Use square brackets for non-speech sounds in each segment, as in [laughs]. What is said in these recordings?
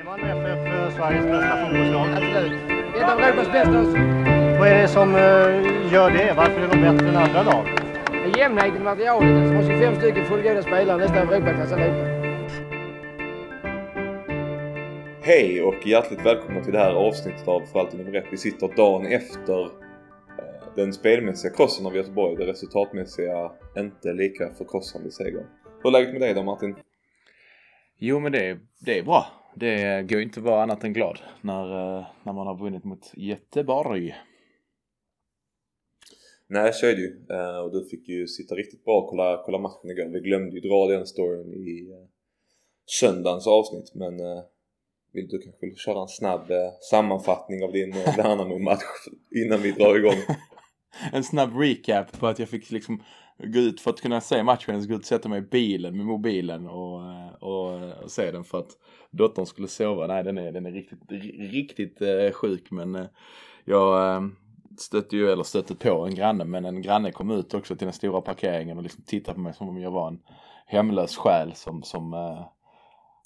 Eman FF eh, Sveriges bästa fotbollslag. Absolut. Ett av Europas bästa. Vad är det som eh, gör det? Varför är de bättre än andra lag? Jämnheten i materialet. Som har 25 stycken fullgoda spelare, nästan Europaklass allihopa. Hej och hjärtligt välkomna till det här avsnittet av För alltid nummer ett. Vi sitter dagen efter eh, den spelmässiga krossen av Göteborg. Det resultatmässiga inte lika förkrossande segern. Hur är läget med dig då Martin? Jo men det, det är bra. Det går inte att vara annat än glad när, eh, när man har vunnit mot Göteborg. Nej så är det ju. Eh, Och du fick ju sitta riktigt bra och kolla, kolla matchen igår. Vi glömde ju dra den storyn i eh, söndagens avsnitt men vill du kanske vill köra en snabb sammanfattning av din Värnamo-match innan vi drar igång? [laughs] [laughs] En snabb recap på att jag fick liksom gå ut för att kunna se matchen. så gå ut och sätta mig i bilen med mobilen och, eh, och, eh, och se den för att dottern skulle sova. Nej den är, den är riktigt, riktigt eh, sjuk men eh, jag eh, stötte ju, eller stötte på en granne men en granne kom ut också till den stora parkeringen och liksom tittade på mig som om jag var en hemlös själ som, som eh,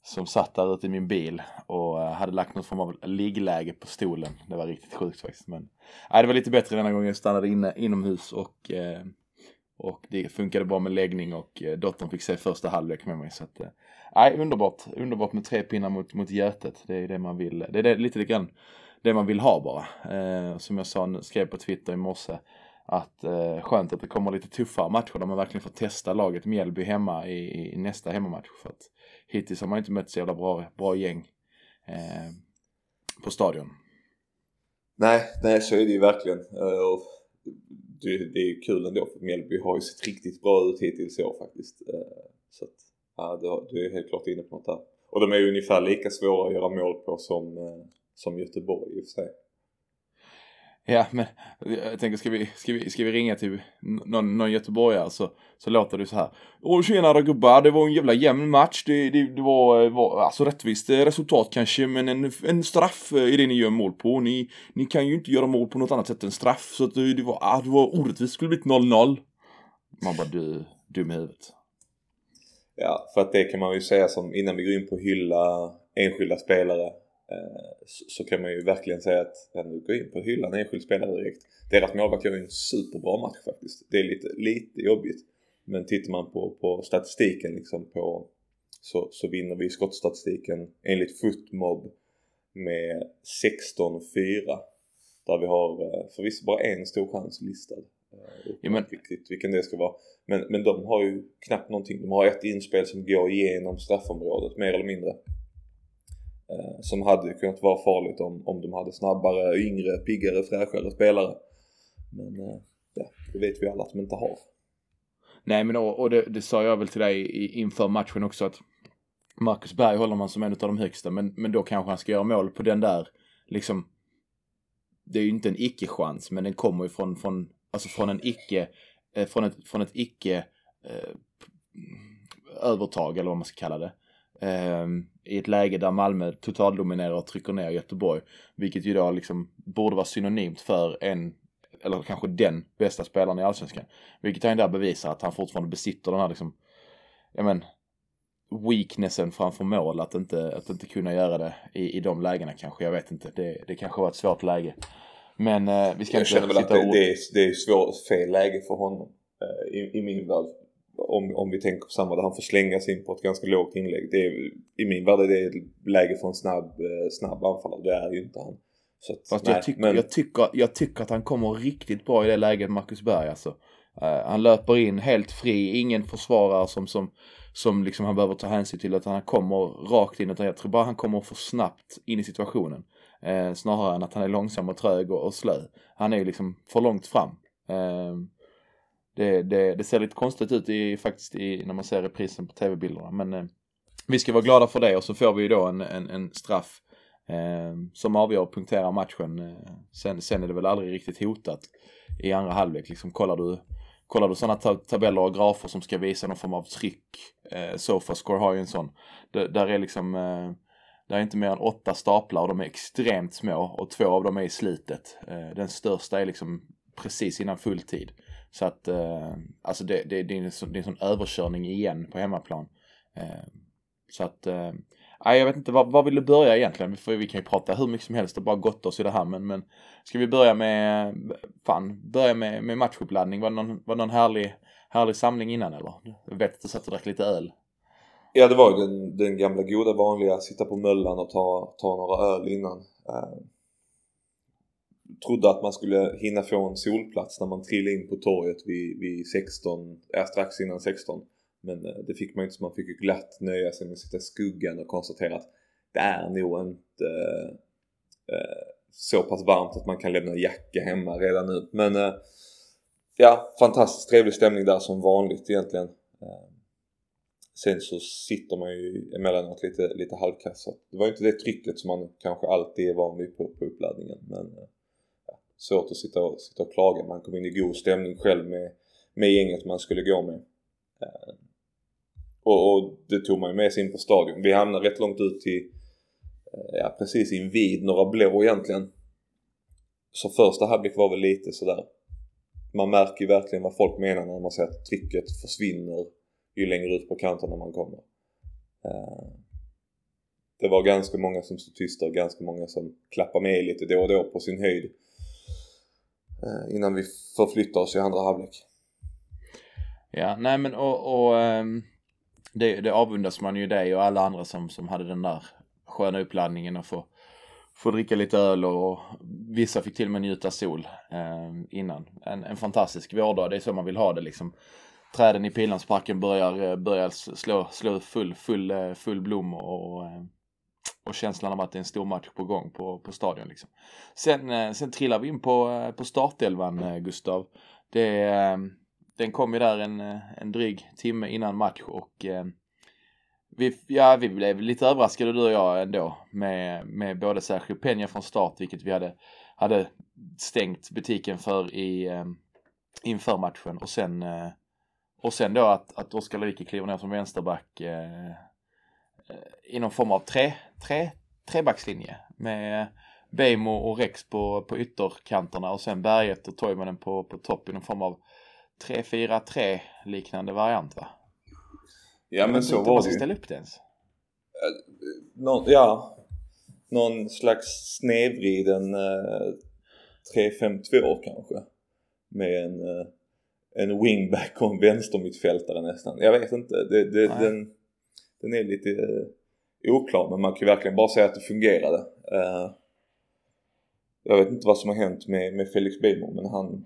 som satt där ute i min bil och eh, hade lagt någon form av liggläge på stolen. Det var riktigt sjukt faktiskt. Men nej, det var lite bättre denna gången. Jag stannade inne inomhus och, eh, och det funkade bra med läggning och eh, dottern fick se första halvlek med mig. Så att, nej, underbart. Underbart med tre pinnar mot, mot Götet. Det är det man vill. Det är det, lite grann det man vill ha bara. Som jag sa, skrev på Twitter i morse. Att eh, skönt att det kommer lite tuffare matcher där man verkligen får testa laget Mjällby hemma i, i nästa hemmamatch. För att hittills har man inte mött så jävla bra, bra gäng eh, på stadion. Nej, nej så är det ju verkligen. Eh, och det, det är ju kul ändå för Mjällby har ju sett riktigt bra ut hittills i år faktiskt. Eh, så att, ja, du, du är helt klart inne på något där. Och de är ju ungefär lika svåra att göra mål på som, eh, som Göteborg i och för sig. Ja, men jag tänker ska vi, ska vi, ska vi ringa till någon, någon göteborgare så, så låter det så här. Åh tjenare gubbar, det var en jävla jämn match. Det, det, det var, var alltså rättvist resultat kanske, men en, en straff eh, är det ni gör mål på. Ni, ni kan ju inte göra mål på något annat sätt än straff. Så att det, det var, ah, det var orättvist, det skulle blivit 0-0. Man bara, du, dum i huvudet. Ja, för att det kan man ju säga som innan vi går in på hylla enskilda spelare så, så kan man ju verkligen säga att ja, nu går in på att hylla en enskild spelare direkt. Deras målvakt gör ju en superbra match faktiskt. Det är lite, lite jobbigt. Men tittar man på, på statistiken liksom på så, så vinner vi skottstatistiken enligt Footmob med 16-4. Där vi har eh, förvisso bara en stor chans listad. Eh, Ja, men- riktigt vilken det ska vara. Men, men de har ju knappt någonting. De har ett inspel som går igenom straffområdet mer eller mindre. Eh, som hade kunnat vara farligt om, om de hade snabbare, yngre, piggare, fräschare spelare. Men eh, ja, det vet vi alla att de inte har. Nej men och, och det, det sa jag väl till dig i- inför matchen också att Marcus Berg håller man som en av de högsta men, men då kanske han ska göra mål på den där liksom det är ju inte en icke-chans men den kommer ju från, från, alltså från en icke, eh, från ett, från ett icke eh, övertag eller vad man ska kalla det. Eh, i ett läge där Malmö totaldominerar och trycker ner Göteborg. Vilket ju då liksom borde vara synonymt för en, eller kanske den bästa spelaren i Allsvenskan. Vilket han där bevisar att han fortfarande besitter den här liksom, ja men, weaknessen framför mål. Att inte, att inte kunna göra det i, i de lägena kanske. Jag vet inte. Det, det kanske var ett svårt läge. Men eh, vi ska Jag inte känner väl att sitta det, det, är, det är svårt, fel läge för honom eh, i, i min värld. Om, om vi tänker på samma, där han får slänga sig in på ett ganska lågt inlägg. Det är, I min värld är det läge för en snabb, eh, snabb anfallare. Det är ju inte han. Så att, Fast nej, jag, tycker, men, jag, tycker, jag tycker att han kommer riktigt bra i det läget, Marcus Berg alltså. Eh, han löper in helt fri, ingen försvarare som, som, som liksom han behöver ta hänsyn till utan han kommer rakt in. Utan jag tror bara han kommer för snabbt in i situationen. Eh, snarare än att han är långsam och trög och, och slö. Han är ju liksom för långt fram. Eh, det, det, det ser lite konstigt ut i, faktiskt i, när man ser reprisen på tv-bilderna. Men eh, vi ska vara glada för det och så får vi ju då en, en, en straff eh, som avgör och punkterar matchen. Eh, sen, sen är det väl aldrig riktigt hotat i andra halvlek. Liksom, kollar du, kollar du sådana tab tabeller och grafer som ska visa någon form av tryck. Eh, Sofascore har ju en sån. D där är liksom eh, det är inte mer än åtta staplar och de är extremt små och två av dem är i slutet. Eh, den största är liksom precis innan fulltid. Så att, eh, alltså det, det, det, är en sån, det är en sån överkörning igen på hemmaplan. Eh, så att, eh, Nej, jag vet inte, var, var vill du börja egentligen? För vi kan ju prata hur mycket som helst och bara gott oss i det här men, men ska vi börja med, fan, börja med, med matchuppladdning? Var det någon, var det någon härlig, härlig samling innan eller? Jag vet att du satt och drack lite öl. Ja det var ju den, den gamla goda vanliga, sitta på möllan och ta, ta några öl innan. Eh, Trodde att man skulle hinna få en solplats när man trillade in på torget vid, vid 16, äh, strax innan 16. Men eh, det fick man inte så man fick ju glatt nöja sig med att sitta i skuggan och konstatera att det är nog inte äh, så pass varmt att man kan lämna jacka hemma redan nu. Men ja, fantastiskt trevlig stämning där som vanligt egentligen. Sen så sitter man ju emellanåt lite, lite halvkass. Det var ju inte det trycket som man kanske alltid är van vid på, på uppladdningen. Men svårt att sitta och, sitta och klaga. Man kom in i god stämning själv med, med gänget man skulle gå med. Eh, och, och, det tog man ju med sig in på stadion. Vi hamnade rätt långt ut till, eh, ja precis invid några Blå egentligen. Så första halvlek var väl lite sådär. Man märker ju verkligen vad folk menar när man säger att trycket försvinner ju längre ut på kanterna man kommer. Eh, det var ganska många som stod tysta och ganska många som klappade med lite då och då på sin höjd. Eh, innan vi förflyttar oss i andra halvlek. Ja, nej men och, och ehm, det, det avundas man ju dig och alla andra som, som hade den där sköna uppladdningen och få, få dricka lite öl och vissa fick till och med njuta sol eh, innan. En, en fantastisk vårdag, det är så man vill ha det liksom träden i Pildammsparken börjar, eh, börjar slå, slå full, full, eh, full blom och, eh, och känslan av att det är en stor match på gång på, på stadion. Liksom. Sen, eh, sen trillar vi in på, eh, på startelvan, eh, Gustav. Det, den kom ju där en, en dryg timme innan match och vi, ja, vi blev lite överraskade du och jag ändå med, med både Sergio Peña från start, vilket vi hade, hade stängt butiken för i, inför matchen och sen och sen då att, att Oskar Lewicki kliver ner som vänsterback i någon form av tre, tre, trebackslinje med Beijmo och Rex på, på ytterkanterna och sen Berget och Toivonen på, på topp i någon form av 3-4-3 liknande variant va? Ja men så var det ju. ställa upp det ens. Någon, ja, någon slags snedvriden eh, 3-5-2 kanske. Med en eh, en wingback och en vänstermittfältare nästan. Jag vet inte. Det, det, den, den är lite eh, oklar men man kan ju verkligen bara säga att det fungerade. Eh, jag vet inte vad som har hänt med, med Felix Beijmo men han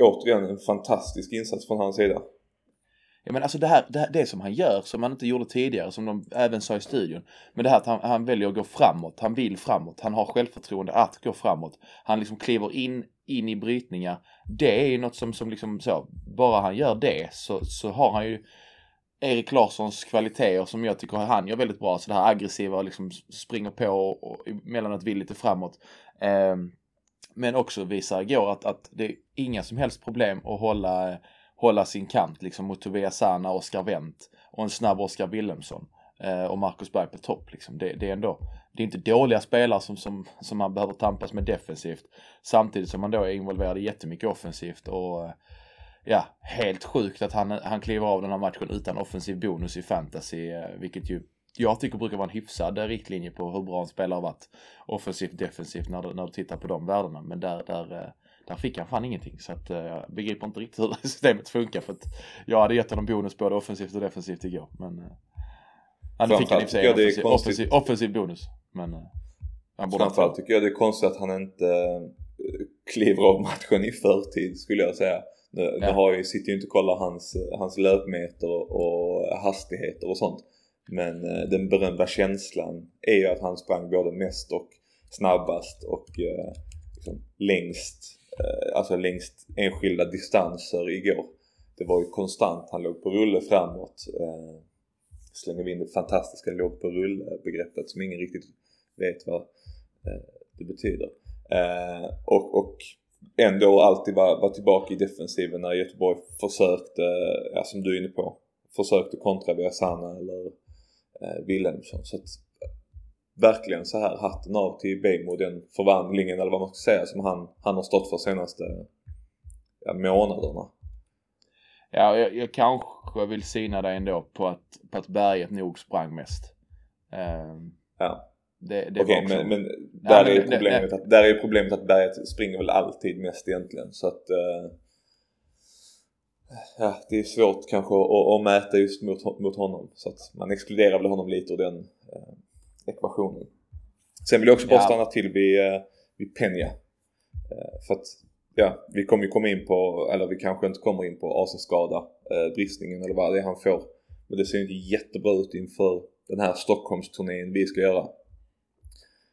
återigen en fantastisk insats från hans sida. Ja men alltså det här, det, här, det som han gör som han inte gjorde tidigare som de även sa i studion. Men det här att han, han väljer att gå framåt, han vill framåt, han har självförtroende att gå framåt. Han liksom kliver in, in i brytningar. Det är ju något som, som liksom så, bara han gör det så, så har han ju Erik Larssons kvaliteter som jag tycker han gör väldigt bra. Så det här aggressiva och liksom springer på och, och emellanåt vill lite framåt. Eh, men också visar igår att, att det är inga som helst problem att hålla hålla sin kant liksom mot Tobias Sana, Oskar Wendt och en snabb Oskar Wilhelmsson eh, och Marcus Berg på topp. Liksom. Det, det, är ändå, det är inte dåliga spelare som, som, som man behöver tampas med defensivt samtidigt som man då är involverad i jättemycket offensivt och ja, helt sjukt att han, han kliver av den här matchen utan offensiv bonus i fantasy, eh, vilket ju jag tycker brukar vara en hyfsad riktlinje på hur bra en spelare har varit offensivt, defensivt när du, när du tittar på de värdena. Men där, där, eh, där fick han fan ingenting. Så att, eh, jag begriper inte riktigt hur [laughs] systemet funkar. För att jag hade gett honom bonus både offensivt och defensivt igår. Men han fick han i och för sig offensiv, offensiv, offensiv, bonus. Men han borde Framförallt tycker jag det är konstigt att han inte kliver av matchen i förtid skulle jag säga. Nu, ja. nu har jag, sitter ju inte och kollar hans, hans löpmeter och hastigheter och sånt. Men uh, den berömda känslan är ju att han sprang både mest och snabbast och uh, liksom längst Eh, alltså längst enskilda distanser igår. Det var ju konstant, han låg på rulle framåt. Eh, slänger vi in det fantastiska låg på rulle-begreppet som ingen riktigt vet vad eh, det betyder. Eh, och, och ändå alltid vara var tillbaka i defensiven när Göteborg försökte, ja, som du är inne på, försökte kontra via Sanna eller eh, Wilhelmsson. Så att verkligen så här hatten av till Bejmo den förvandlingen eller vad man ska säga som han, han har stått för senaste ja, månaderna. Ja, jag, jag kanske vill syna dig ändå på att, på att berget nog sprang mest. Ehm, Ja. Det, det Okej, också... men, men Ja, där, men är det- problemet att, där är problemet att berget springer väl alltid mest egentligen. Så att eh, ja, det är svårt kanske att, att mäta just mot, mot honom. Så att man exkluderar väl honom lite ur den eh, ekvationen. Sen vill jag också bara Ja. stanna till vid, eh, vid Peña. Eh, för att ja, vi kommer ju komma in på, eller vi kanske inte kommer in på AC-skada, eh, bristningen eller vad det är han får. Men det ser ju inte jättebra ut inför den här Stockholmsturnén vi ska göra.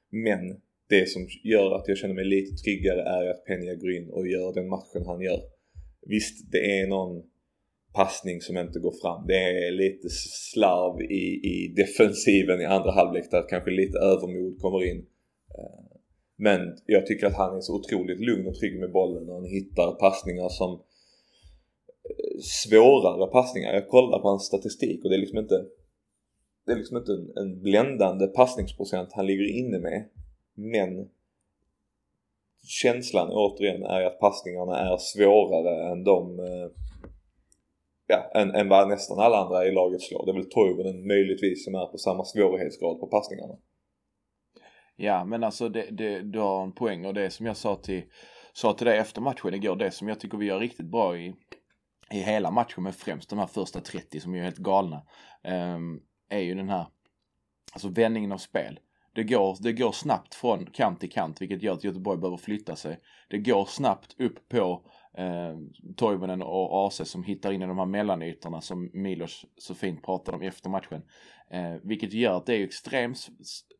Men det som gör att jag känner mig lite tryggare är att Peña går in och gör den matchen han gör. Visst, det är någon passning som inte går fram. Det är lite slarv i, i defensiven i andra halvlek där kanske lite övermod kommer in. Eh, men jag tycker att han är så otroligt lugn och trygg med bollen och han hittar passningar som eh, svårare passningar. Jag kollar på hans statistik och det är liksom inte det är liksom inte en, en bländande passningsprocent han ligger inne med. Men känslan återigen är att passningarna är svårare än de eh, ja, än, än vad nästan alla andra i laget slår. Det är väl Toivonen möjligtvis som är på samma svårighetsgrad på passningarna. Ja, men alltså det, det, du har en poäng och det som jag sa till, sa till dig efter matchen igår, det som jag tycker vi gör riktigt bra i, i hela matchen, men främst de här första 30 som är helt galna, Um, är ju den här, alltså vändningen av spel. Det går, det går snabbt från kant till kant, vilket gör att Göteborg behöver flytta sig. Det går snabbt upp på eh, Toivonen och AC som hittar in i de här mellanytorna som Milos så fint pratade om efter matchen. Eh, vilket gör att det är extremt,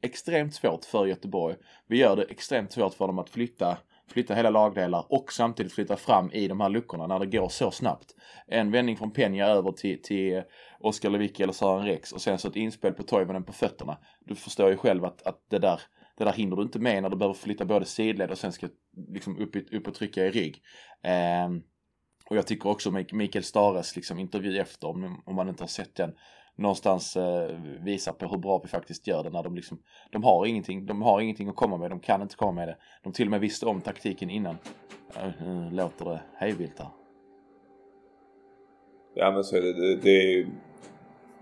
extremt svårt för Göteborg. Vi gör det extremt svårt för dem att flytta, flytta hela lagdelar och samtidigt flytta fram i de här luckorna när det går så snabbt. En vändning från Peña över till, till Oskar Lewicki eller Sören Rex och sen så ett inspel på Toivonen på fötterna. Du förstår ju själv att, att det där det där hinner du inte med när du behöver flytta både sidled och sen ska liksom upp, upp och trycka i rygg. Eh, och jag tycker också Mikael Stares liksom intervju efter, om, om man inte har sett den, någonstans eh, visar på hur bra vi faktiskt gör det när de liksom, de har ingenting, de har ingenting att komma med, de kan inte komma med det. De till och med visste om taktiken innan. Uh, uh, låter det hejvilt där. Ja men så är det. Det, det är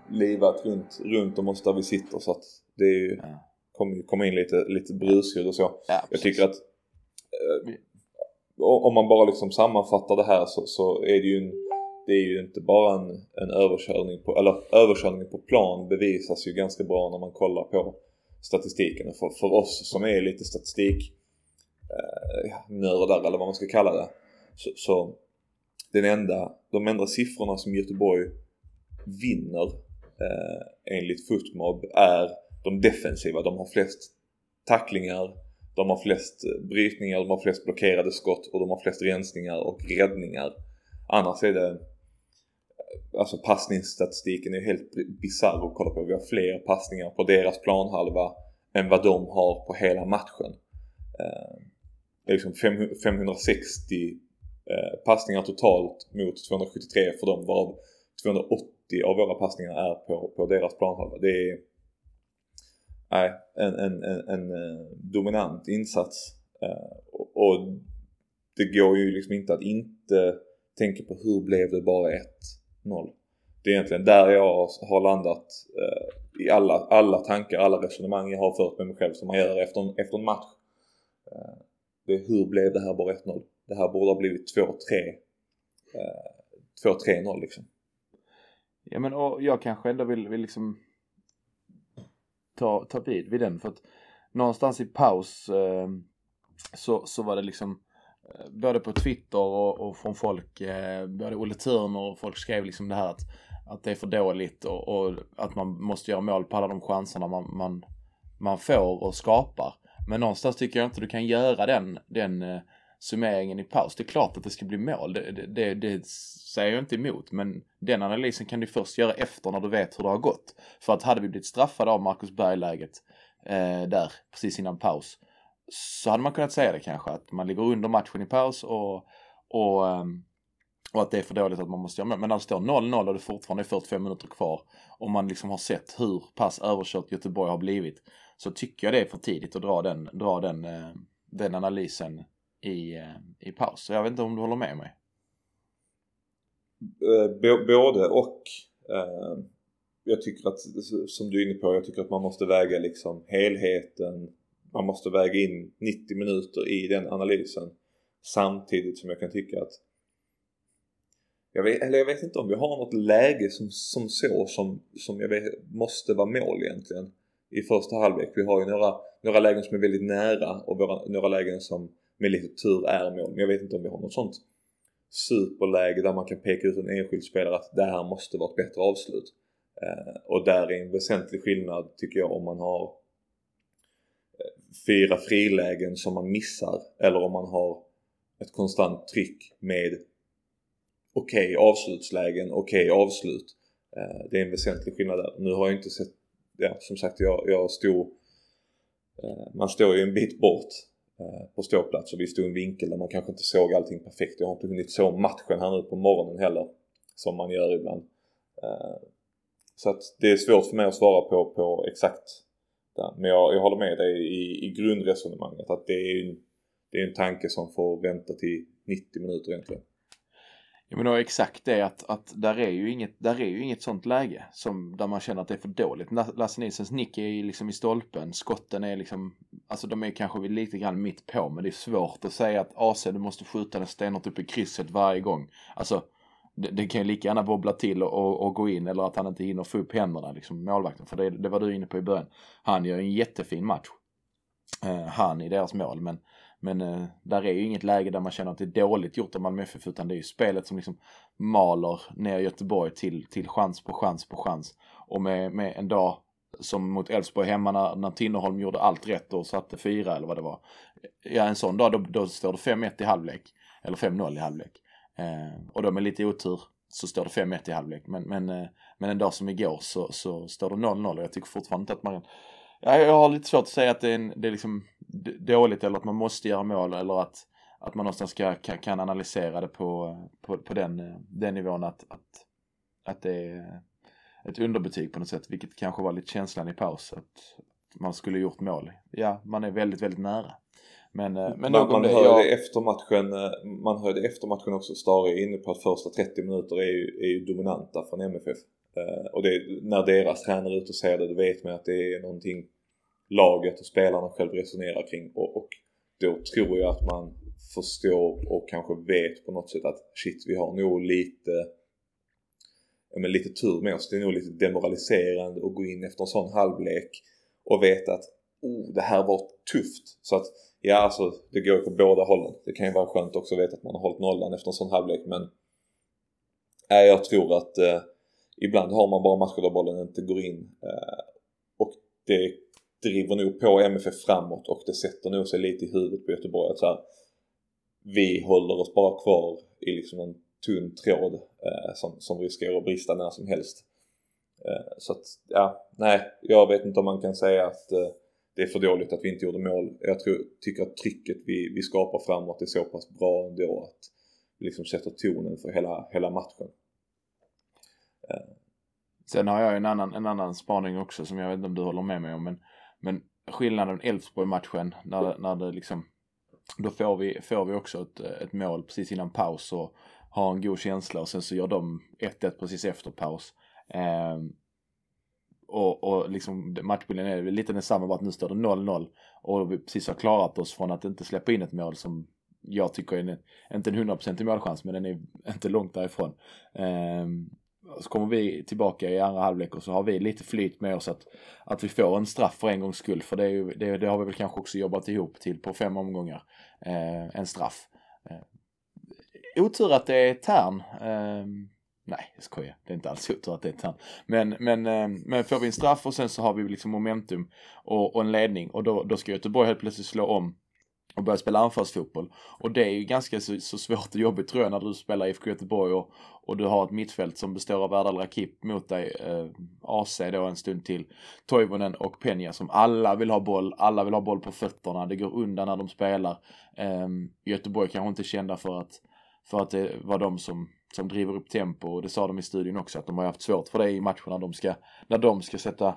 livat runt, runt om oss där vi sitter så att det är ju, Ja. kommer komma in lite, lite brusljud och så. Ja, Jag tycker att eh, om man bara liksom sammanfattar det här så, så är det ju en, det är ju inte bara en, en överkörning på, eller överkörningen på plan bevisas ju ganska bra när man kollar på statistiken. För, för oss som är lite statistik eh, nördar eller vad man ska kalla det. Så, så den enda, de enda siffrorna som Göteborg vinner eh, enligt Footmob är de defensiva. De har flest tacklingar, de har flest eh, brytningar, de har flest blockerade skott och de har flest rensningar och räddningar. Annars är det Alltså passningsstatistiken är helt bisarr att kolla på. Vi har fler passningar på deras planhalva än vad de har på hela matchen. Eh, det är liksom 560 eh, passningar totalt mot 273 för dem varav 280 av våra passningar är på, på deras planhalva. Det är nej, en, en, en, en eh, dominant insats. Och, det går ju liksom inte att inte tänka på hur blev det bara ett? 1-0. Det är egentligen där jag har landat eh, i alla, alla tankar, alla resonemang jag har fört med mig själv som man gör efter en, efter en match. Eh, det är hur blev det här bara 1-0? Det här borde ha blivit 2-3. Eh, 2-3-0 liksom. Ja men och jag kanske ändå vill, vill liksom ta, ta vid vid den för att någonstans i paus eh, så, så var det liksom eh, Eh, både på Twitter och, och från folk, eh, både Olle Turner och folk skrev liksom det här att, att det är för dåligt och, och att man måste göra mål på alla de chanserna man, man, man får och skapar. Men någonstans tycker jag inte du kan göra den, den eh, summeringen i paus. Det är klart att det ska bli mål, det, det, det, det säger jag inte emot. Men den analysen kan du först göra efter när du vet hur det har gått. För att hade vi blivit straffade av Marcus Berg-läget eh, där precis innan paus så hade man kunnat säga det kanske att man ligger under matchen i paus och, och, ehm, och att det är för dåligt att man måste göra mål. Men när det står 0-0 och det fortfarande är 45 minuter kvar och man liksom har sett hur pass överkört Göteborg har blivit så tycker jag det är för tidigt att dra den, dra den, eh, den analysen i, eh, i paus. Så jag vet inte om du håller med mig? Eh, B- både och. Jag tycker att, som du är inne på, jag tycker att man måste väga liksom helheten. Man måste väga in 90 minuter i den analysen. Samtidigt som jag kan tycka att jag vet, eller jag vet inte om vi har något läge som, som så som, som jag vet måste vara mål egentligen i första halvlek. Vi har ju några, några lägen som är väldigt nära och våra, några lägen som med lite tur är mål. Men jag vet inte om vi har något sånt superläge där man kan peka ut en enskild spelare att det här måste vara ett bättre avslut. Eh, och där är en väsentlig skillnad tycker jag om man har fyra frilägen som man missar eller om man har ett konstant tryck med okej okay, avslutslägen, okej okay, avslut. Eh, det är en väsentlig skillnad där. Nu har jag inte sett, ja som sagt jag, jag stod, eh, man står ju en bit bort Eh, på ståplats och vi stod i en vinkel där man kanske inte såg allting perfekt. Jag har inte hunnit så matchen här nu på morgonen heller som man gör ibland. Eh, så att det är svårt för mig att svara på, på exakt där. Men jag, jag håller med dig i, i grundresonemanget att det är, en, det är en tanke som får vänta till 90 minuter egentligen. Ja men då exakt det att, att där, är ju inget, där är ju inget sånt läge som, där man känner att det är för dåligt. Lasse Nilsens nick är ju liksom i stolpen, skotten är liksom, alltså de är kanske lite grann mitt på men det är svårt att säga att AC du måste skjuta den stenhårt upp i krysset varje gång. Alltså det, det kan ju lika gärna bobbla till och, och, och, gå in eller att han inte hinner få upp händerna liksom målvakten. För det, det var du inne på i början. Han gör en jättefin match. Eh, han i deras mål men men eh, där är ju inget läge där man känner att det är dåligt gjort av Malmö FF utan det är ju spelet som liksom maler ner Göteborg till, till chans på chans på chans. Och med, med en dag som mot Elfsborg hemma när, när Tinnerholm gjorde allt rätt och satte fyra eller vad det var. Ja en sån dag då, då står det 5-1 i halvlek. Eller 5-0 i halvlek. Eh, och då med lite otur så står det 5-1 i halvlek. Men, men, eh, men en dag som igår så, så står det 0-0 och jag tycker fortfarande inte att man Ja, jag har lite svårt att säga att det är, en, det är liksom dåligt eller att man måste göra mål eller att, att man någonstans ska, kan, kan analysera det på, på, på den, eh, den nivån att, att, att det är ett underbetyg på något sätt, vilket kanske var lite känslan i paus. Att man skulle gjort mål. Ja, man är väldigt, väldigt nära. Men, eh, men man, man hör jag... efter matchen, eh, man hör det efter matchen också, Stare inne på att första 30 minuter är ju, är ju dominanta från MFF. Uh, och det, när deras tränare är ute och säger det, då vet man att det är någonting laget och spelarna själv resonerar kring och, och då tror jag att man förstår och kanske vet på något sätt att shit vi har nog lite men lite tur med oss. Det är nog lite demoraliserande att gå in efter en sån halvlek och veta att oh, det här var tufft. Så att ja alltså det går ju på båda hållen. Det kan ju vara skönt också att veta att man har hållit nollan efter en sån halvlek men äh, jag tror att eh, ibland har man bara matcher där bollen inte går in eh, och det driver nog på MFF framåt och det sätter nog sig lite i huvudet på Göteborg att så här, vi håller oss bara kvar i liksom en tunn tråd eh, som, som riskerar att brista när som helst. Eh, så att, ja, nej, jag vet inte om man kan säga att eh, det är för dåligt att vi inte gjorde mål. Jag tror, tycker att trycket vi, vi skapar framåt är så pass bra ändå att vi liksom sätter tonen för hela, hela matchen. Eh. Sen har jag en annan, en annan spaning också som jag vet inte om du håller med mig om men men skillnaden Elfsborg-matchen när, när det liksom då får vi, får vi också ett, ett mål precis innan paus och har en god känsla och sen så gör de 1-1 precis efter paus. Eh, och, och liksom matchbilden är lite densamma bara att nu står det 0-0 och vi precis har klarat oss från att inte släppa in ett mål som jag tycker är en, inte en 100% målchans men den är inte långt därifrån. Eh, så kommer vi tillbaka i andra halvlek och så har vi lite flyt med oss att, att vi får en straff för en gångs skull. För det, är ju, det, det har vi väl kanske också jobbat ihop till på fem omgångar. Eh, en straff. Eh, otur att det är Tern. Eh, nej, jag skojar. Det är inte alls otur att det är han. Men, men, eh, men får vi en straff och sen så har vi liksom momentum och, och en ledning och då, då ska Göteborg helt plötsligt slå om och börja spela anfallsfotboll. Och det är ju ganska så, så, svårt och jobbigt tror jag när du spelar IFK Göteborg och, och du har ett mittfält som består av Erdal Rakip mot dig, eh, AC då en stund till, Toivonen och Peña som alla vill ha boll, alla vill ha boll på fötterna, det går undan när de spelar. Eh, Göteborg kanske inte kända för att, för att det var de som, som driver upp tempo och det sa de i studion också att de har haft svårt för det i matcherna de ska, när de ska sätta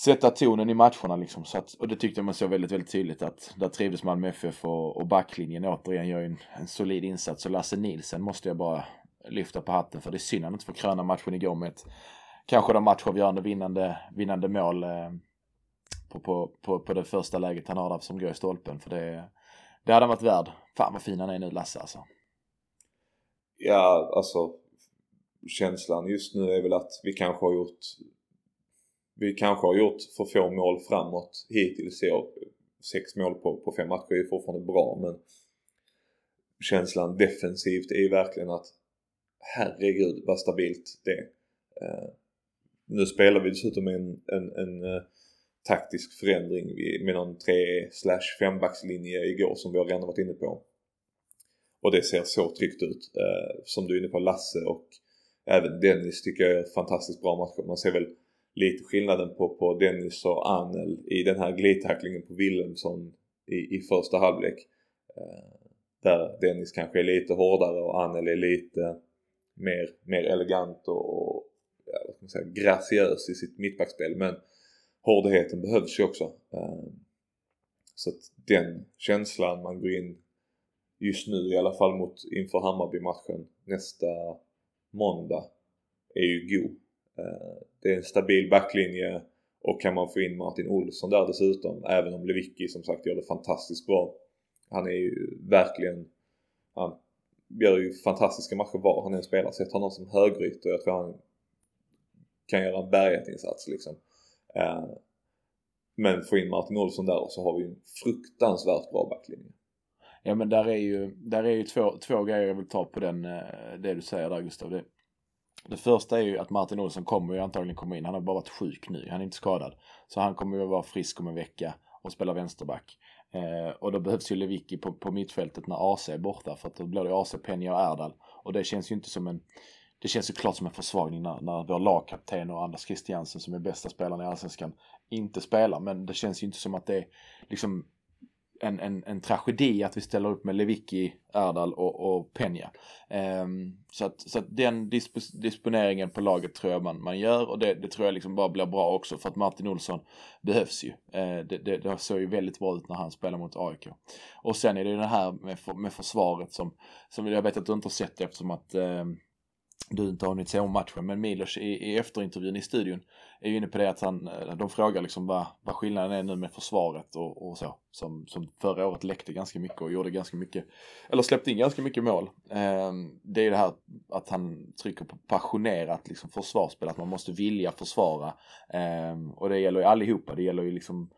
sätta tonen i matcherna liksom. Så att, och det tyckte man såg väldigt, väldigt tydligt att där trivdes Malmö FF och, och backlinjen återigen gör en, en solid insats. Och Lasse Nilsen måste jag bara lyfta på hatten för det är synd att han inte får kröna matchen igår med ett kanske de matchavgörande vinnande, vinnande mål eh, på, på, på, på det första läget han har där som går i stolpen. För det, det hade han varit värd. Fan vad fin han är nu Lasse alltså. Ja, alltså känslan just nu är väl att vi kanske har gjort vi kanske har gjort för få mål framåt hittills i år. Sex mål på, på fem matcher är fortfarande bra men känslan defensivt är ju verkligen att herregud vad stabilt det är. Eh, nu spelar vi dessutom en, en, en eh, taktisk förändring med någon 3 slash 5 backslinje igår som vi har redan varit inne på. Och det ser så tryggt ut. Eh, som du är inne på Lasse och även Dennis tycker jag är fantastiskt bra matcher. Man ser väl lite skillnaden på, på Dennis och Anel i den här glidtacklingen på Wilhelmsson i, i första halvlek. Eh, där Dennis kanske är lite hårdare och Anel är lite mer, mer elegant och, och ja, vad ska man säga, graciös i sitt mittbackspel. Men hårdheten behövs ju också. Eh, så att den känslan man går in just nu i alla fall mot inför Hammarby-matchen nästa måndag är ju god. Eh, det är en stabil backlinje och kan man få in Martin Olsson där dessutom, även om Lewicki som sagt gör det fantastiskt bra. Han är ju verkligen, han gör ju fantastiska matcher var han än spelar. Sett honom som högrytter. Jag tror han kan göra en berget-insats liksom. Eh, men få in Martin Olsson där och så har vi en fruktansvärt bra backlinje. Ja men där är ju, där är ju två, två grejer jag vill ta på den, eh, det du säger där Gustav. Det, det första är ju att Martin Olsson kommer ju antagligen komma in. Han har bara varit sjuk nu, han är inte skadad. Så han kommer ju vara frisk om en vecka och spela vänsterback. Eh, och då behövs ju Lewicki på, på mittfältet när AC är borta för att då blir det AC, Penja och Erdal. Och det känns ju inte som en det känns ju klart som en försvagning när, när vår lagkapten och Anders Christiansen som är bästa spelaren i Allsvenskan inte spelar. Men det känns ju inte som att det är liksom en, en, en tragedi att vi ställer upp med Lewicki, Erdal och, och Peña. Um, så, att, så att den disp disponeringen på laget tror jag man, man gör och det, det, tror jag liksom bara blir bra också för att Martin Olsson behövs ju. Uh, det, det, det såg ju väldigt bra ut när han spelade mot AIK. Och sen är det det här med, med försvaret som, som jag vet att du inte har sett eftersom att uh, du inte har hunnit se om matchen, men Milos i, i efterintervjun i studion är ju inne på det att han, eh, de frågar liksom vad, vad skillnaden är nu med försvaret och, och så. Som, som förra året läckte ganska mycket och gjorde ganska mycket, eller släppte in ganska mycket mål. Eh, det är det här att han trycker på passionerat liksom försvarsspel, att man måste vilja försvara. Eh, och det gäller ju allihopa, det gäller ju liksom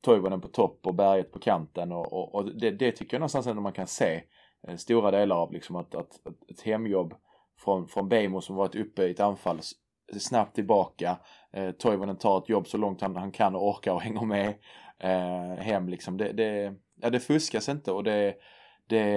Toivonen på topp och Berget på kanten och, och, och det, det, tycker jag någonstans ändå man kan se eh, stora delar av liksom att, att, att ett hemjobb från, från Bejmo som varit uppe i ett anfall snabbt tillbaka. Eh, Toivonen tar ett jobb så långt han, han kan och orkar och hänger med eh, hem liksom. Det, det, ja, det fuskas inte och det, det,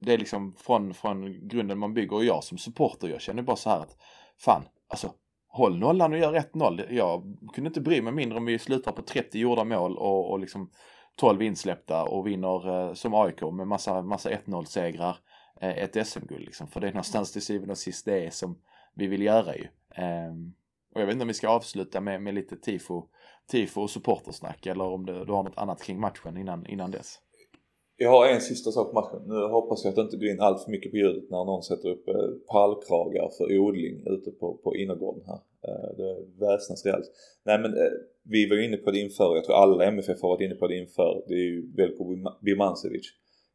det är liksom från, från grunden man bygger och jag som supporter jag känner bara så här att fan, alltså håll nollan och gör 1-0. Jag kunde inte bry mig mindre om vi slutar på 30 gjorda mål och, och liksom 12 insläppta och vinner eh, som AIK med massa, massa 1-0 segrar. Eh, Eh, ett SM-guld liksom. För det är någonstans till syvende och sist det som vi vill göra ju. Ehm, och jag vet inte om vi ska avsluta med, med lite tifo, tifo och supportersnack eller om du, du har något annat kring matchen innan, innan dess. Jag har en sista sak på matchen. Nu hoppas jag att det inte går in allt för mycket på ljudet när någon sätter upp eh, pallkragar för odling ute på, på innergården här. Eh, det väsnas rejält. Nej men vi var ju inne på det inför, jag tror alla MFF har varit inne på det inför. Det är ju Veljko Birmancevic.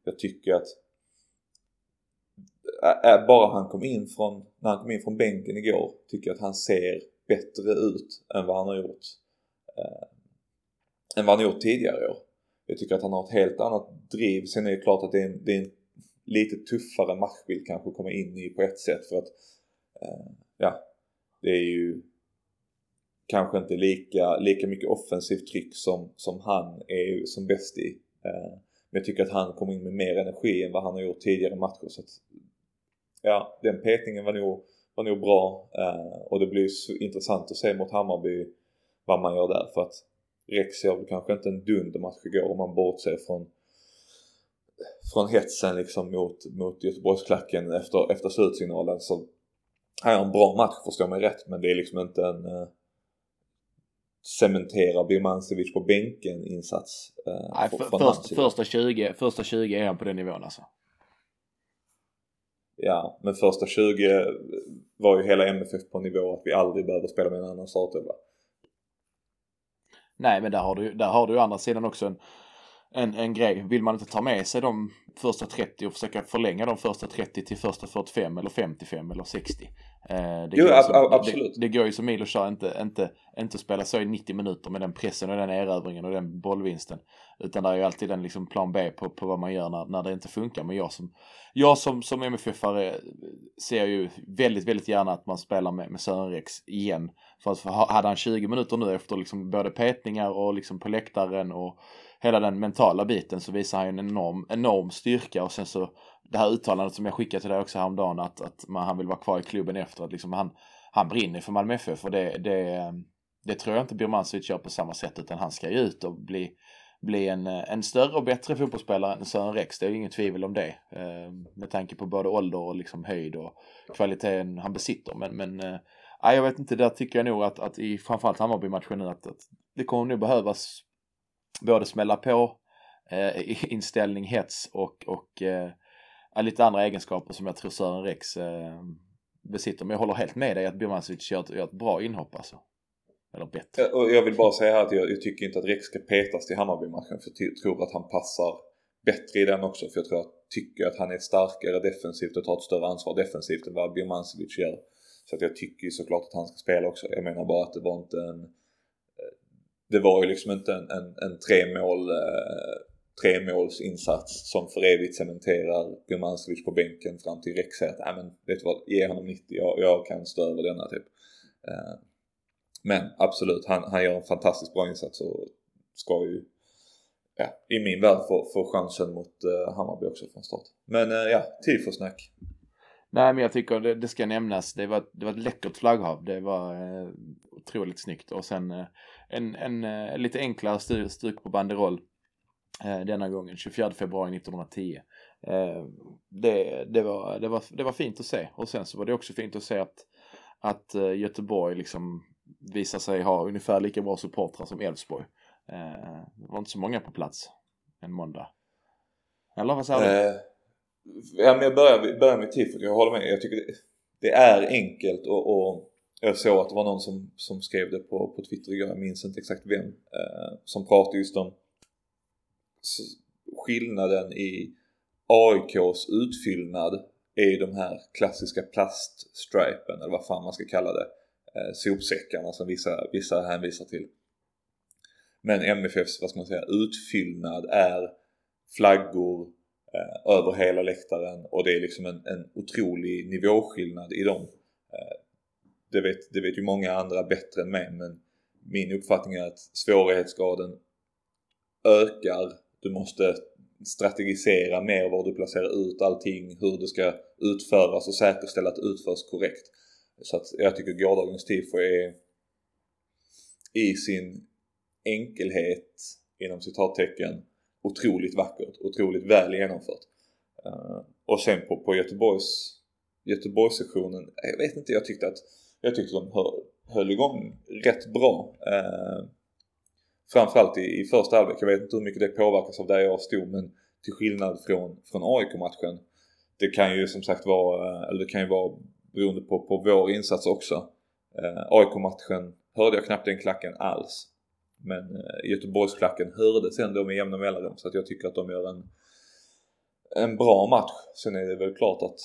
Jag tycker att är bara han kom in från, när han kom in från bänken igår, tycker jag att han ser bättre ut än vad han har gjort. Eh, än vad han har gjort tidigare år. Jag tycker att han har ett helt annat driv. Sen är det klart att det är en, det är en lite tuffare matchbild kanske att komma in i på ett sätt för att eh, ja, det är ju kanske inte lika, lika mycket offensivt tryck som, som han är som bäst i. Eh, men jag tycker att han kom in med mer energi än vad han har gjort tidigare matcher. Så att ja, den petningen var nog, var nog bra eh, och det blir intressant att se mot Hammarby vad man gör där för att Rex gör väl kanske inte en dundermatch igår om man bortser från från hetsen liksom mot, mot Göteborgsklacken efter, efter slutsignalen så han gör en bra match förstår mig rätt men det är liksom inte en eh, cementera Birmancevic på bänken insats. Eh, Nej, för, först, första, 20, första 20 är han på den nivån alltså. Ja, men första 20 var ju hela MFF på nivå att vi aldrig behöver spela med en annan startelva. Nej, men där har du, där har du å andra sidan också en, en, en grej. Vill man inte ta med sig de första 30 och försöka förlänga de första 30 till första 45 eller 55 eller 60. Eh, det, Jo, går ab- som, ab- absolut. Det, det går ju som Milos sa inte, inte, inte spela så i 90 minuter med den pressen och den erövringen och den bollvinsten. Utan det är ju alltid en liksom plan B på, på vad man gör när, när det inte funkar. Men jag som, jag som, som MFF-are ser ju väldigt, väldigt gärna att man spelar med, med Sören Rex igen. För att för hade han 20 minuter nu efter liksom både petningar och liksom på läktaren och hela den mentala biten så visar han ju en enorm, enorm styrka och sen så det här uttalandet som jag skickade till dig också häromdagen att, att man, han vill vara kvar i klubben efter att liksom han, han brinner för Malmö FF och det, det, det tror jag inte Birmancevic gör på samma sätt utan han ska ju ut och bli, bli en, en större och bättre fotbollsspelare än Sören Rex. Det är ju inget tvivel om det. Eh, med tanke på både ålder och liksom höjd och kvaliteten han besitter. Men, men eh, jag vet inte, där tycker jag nog att, att i framförallt Hammarby-matchen nu att, att det kommer nog behövas både smälla på eh, inställning, hets och, och eh, lite andra egenskaper som jag tror Sören Rex eh, besitter. Men jag håller helt med dig att Birmancevic gör, ett- gör ett bra inhopp alltså. Eller bättre. Jag, jag vill bara säga här att jag, jag tycker inte att Rex ska petas till Hammarby-matchen för jag tror att han passar bättre i den också för jag tror att tycker att han är starkare defensivt och tar ett större ansvar defensivt än vad Birmancevic gör. Så att jag tycker ju såklart att han ska spela också. Jag menar bara att det var inte en det var ju liksom inte en, en, en tre mål eh, som för evigt cementerar Birmancevic på bänken fram till Rex säger att Nej, men vet du vad, ge honom 90, jag, jag kan stå över denna typ. Eh, men absolut, han, han gör en fantastiskt bra insats och ska ju ja, i min värld få, få chansen mot eh, Hammarby också från start. Men uh, ja, snack. Nej men jag tycker det, det ska nämnas. Det var, ett- det var ett läckert flagghav. Det var eh, otroligt snyggt. Och sen eh, en, en, en lite enklare stuk på banderoll eh, denna gången. 24 februari 1910. Det, det, var, det, var, det var fint att se. Och sen så var det också fint att se att, att Göteborg liksom visar sig ha ungefär lika bra supportrar som Elfsborg. Det var inte så många på plats en måndag. Eller vad säger du? Ja, men jag börjar, börjar med tifot. Jag håller med. Jag tycker det, det är enkelt och, och jag såg att det var någon som, som skrev det på, på Twitter igår, jag minns inte exakt vem, eh, som pratade just om skillnaden i AIKs utfyllnad är de här klassiska plaststripen eller vad fan man ska kalla det. Eh, sopsäckarna som vissa, vissa hänvisar till. Men MFFs, vad ska man säga, utfyllnad är flaggor eh, över hela läktaren och det är liksom en, en otrolig nivåskillnad i dem. Det, vet, det vet ju många andra bättre än mig men min uppfattning är att svårighetsgraden ökar. Du måste strategisera mer var du placerar ut allting, hur det ska utföras och säkerställa att det utförs korrekt. Så att jag tycker gårdagens tifo är i sin enkelhet inom citattecken otroligt vackert, otroligt väl genomfört. Eh, och sen på, på Göteborgs Göteborgssessionen, jag vet inte, jag tyckte att jag tyckte de höll, höll igång rätt bra. Eh, framförallt i, i första halvlek. Jag vet inte hur mycket det påverkas av där jag stod men till skillnad från, från AIK-matchen. Det kan ju som sagt vara, eh, eller det kan ju vara beroende på, på vår insats också. Eh, AIK-matchen hörde jag knappt den klacken alls. Men eh, Göteborgsklacken hördes ändå med jämna mellanrum så att jag tycker att de gör en, en bra match. Sen är det väl klart att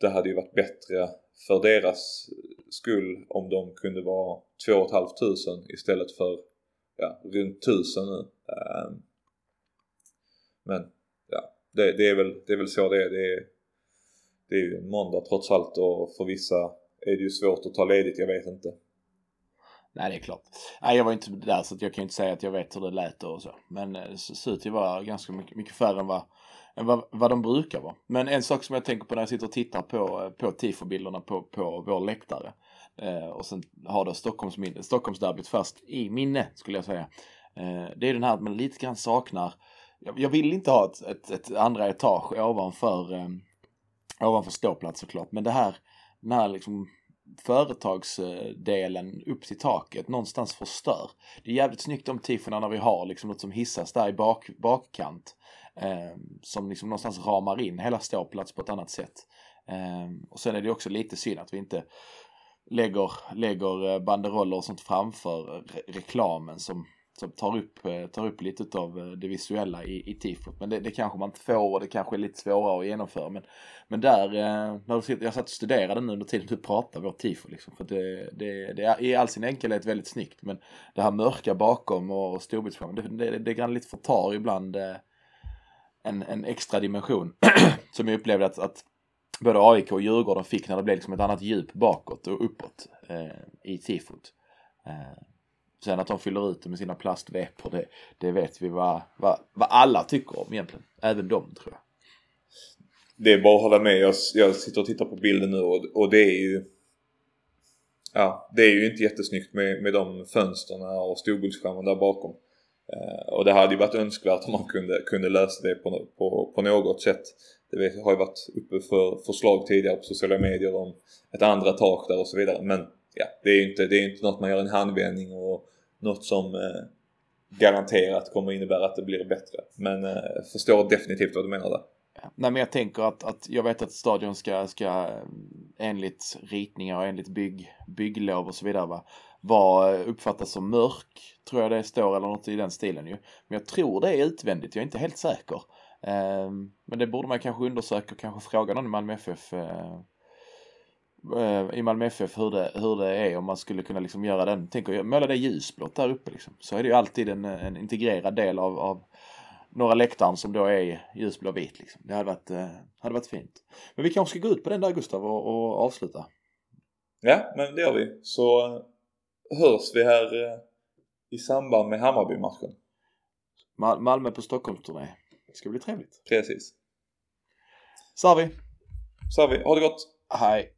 det hade ju varit bättre för deras skull om de kunde vara 2 500 istället för ja, runt 1000 nu. Um, men ja, det, det, är väl, det är väl så det är. Det är, det är ju en måndag trots allt och för vissa är det ju svårt att ta ledigt, jag vet inte. Nej, det är klart. Nej, jag var inte där så jag kan inte säga att jag vet hur det lät och så. Men eh, Suti det ser ut att vara ganska mycket, mycket färre än vad, än vad, vad de brukar vara. Men en sak som jag tänker på när jag sitter och tittar på, eh, på tifobilderna på, på vår läktare. Eh, och sen har då Stockholms, min- Stockholmsderbyt fast i minne skulle jag säga. Eh, det är den här att man lite grann saknar. Jag, jag vill inte ha ett, ett, ett andra etage ovanför, eh, ovanför ståplats såklart. Men det här, den här liksom företagsdelen upp till taket någonstans förstör. Det är jävligt snyggt de tifona när vi har liksom något som hissas där i bak, bakkant. Eh, som liksom någonstans ramar in hela ståplats på ett annat sätt. Eh, och sen är det också lite synd att vi inte lägger, lägger eh, banderoller och sånt framför re reklamen som, som tar, upp, eh, tar upp lite av eh, det visuella i, i tifot. Men det, det kanske man inte får och det kanske är lite svårare att genomföra. Men, men där, när du sitter, jag satt och studerade nu under tiden du pratade, vårt tifo liksom. För det, det, det är i all sin enkelhet väldigt snyggt. Men det här mörka bakom och storbildsskärmen, det, det, det kan lite förtar ibland en, en extra dimension. [clears throat] som jag upplevde att, att både AIK och Djurgården fick när det blev liksom ett annat djup bakåt och uppåt eh, i tifot. Eh, sen att de fyller ut det med sina plastvepor, det, det vet vi vad, vad, vad alla tycker om egentligen. Även de tror jag. Det är bara att hålla med. Jag, jag sitter och tittar på bilden nu och, och det är ju Ja, det är ju inte jättesnyggt med, med de fönsterna och storbildsskärmen där bakom. Eh, och det hade ju varit önskvärt om man kunde, kunde lösa det på, på, på något sätt. Det har ju varit uppe för förslag tidigare på sociala medier om ett andra tak där och så vidare. Men ja, det är ju inte, det är inte något man gör en handvändning och något som eh, garanterat kommer innebära att det blir bättre. Men eh, förstår definitivt vad du menar där. Nej men jag tänker att, att jag vet att stadion ska, ska eh, enligt ritningar och enligt bygg, bygglov och så vidare va, vara eh, uppfattas som mörk, tror jag det står eller något i den stilen ju. Men jag tror det är utvändigt, jag är inte helt säker. Ehm, men det borde man kanske undersöka och kanske fråga någon i Malmö FF eh, eh, i Malmö FF hur det, hur det är om man skulle kunna liksom göra den, tänker måla det ljusblått där uppe liksom. Så är det ju alltid en, en integrerad del av, av några läktaren som då är ljusblå vit liksom. Det hade varit, eh, hade varit fint. Men vi kanske ska gå ut på den där Gustav och, och avsluta. Ja, men det gör vi. Så hörs vi här i samband med Hammarby-matchen. Mal Malmö på Stockholmsturné. Det ska bli trevligt. Precis. Så har vi. Så har vi. Ha det gott. Hej.